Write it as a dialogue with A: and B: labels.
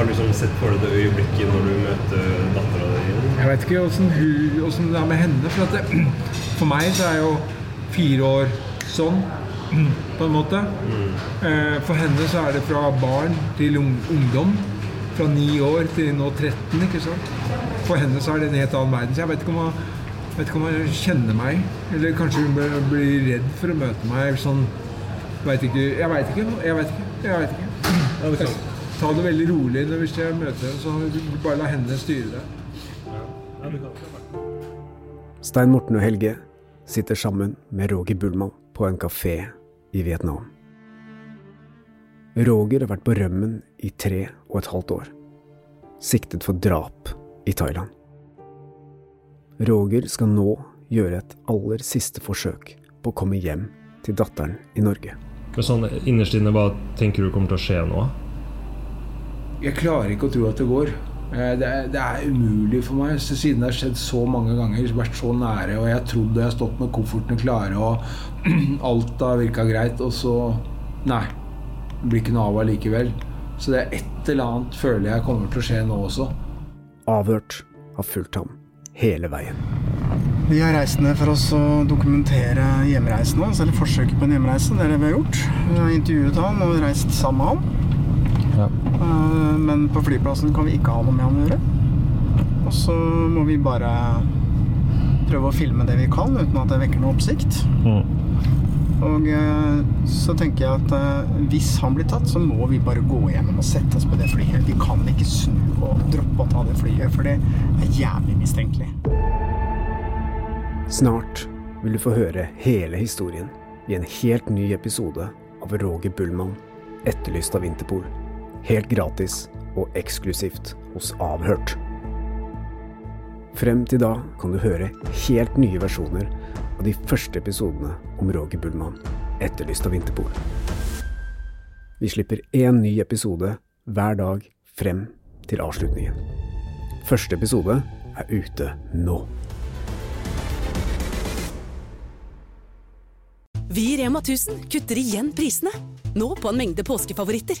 A: Har du liksom sett for deg det øyeblikket når du møter dattera di?
B: Jeg vet ikke åssen det er med henne. For, at det, for meg så er jo fire år sånn, på en måte. Mm. For henne så er det fra barn til ungdom. Fra ni år til nå 13, ikke sant. For henne så er det en helt annen verden. Så jeg vet ikke om hun, vet ikke om hun kjenner meg. Eller kanskje hun blir- redd for å møte meg sånn vet ikke, Jeg veit ikke. Jeg vet ikke. Jeg vet ikke. Jeg Ta det veldig rolig når- hvis jeg møter henne. Så bare la henne styre det.
C: Stein Morten og Helge sitter sammen med Roger Bullmann på en kafé i Vietnam. Roger har vært på rømmen i tre og et halvt år. Siktet for drap i Thailand. Roger skal nå gjøre et aller siste forsøk på å komme hjem til datteren i Norge.
A: Men sånn innerst inne, hva tenker du kommer til å skje nå?
B: Jeg klarer ikke å tro at det går. Eh, Det er, det er umulig for meg, så siden det har skjedd så mange ganger. Vært så nære, og jeg trodde jeg har stått med koffertene klare, og alt har virka greit, og så Nei. Det blir ikke noe av allikevel. Så det er et eller annet føler jeg kommer til å skje nå også.
C: Avhørt har fulgt ham hele veien.
D: Vi har reist ned for oss å dokumentere hjemreisen hans, eller forsøket på en hjemreise. Det er det vi har gjort. Vi har intervjuet han og reist sammen med han. Eh, Men på flyplassen kan vi ikke ha noe med han å gjøre. Og så må vi bare prøve å filme det vi kan uten at det vekker noe oppsikt. Og eh, så tenker jeg at eh, hvis han blir tatt, så må vi bare gå gjennom og sette oss på det flyet. Vi kan ikke snu og droppe å ta det flyet, for det er jævlig mistenkelig.
C: Snart vil du få høre hele historien i en helt ny episode av Roger Bullmann, etterlyst av Interpol. Helt gratis og eksklusivt hos Avhørt. Frem til da kan du høre helt nye versjoner av de første episodene om Roger Bullmann, etterlyst av Vinterpol. Vi slipper én ny episode hver dag frem til avslutningen. Første episode er ute nå.
E: Vi i Rema 1000 kutter igjen prisene. Nå på en mengde påskefavoritter.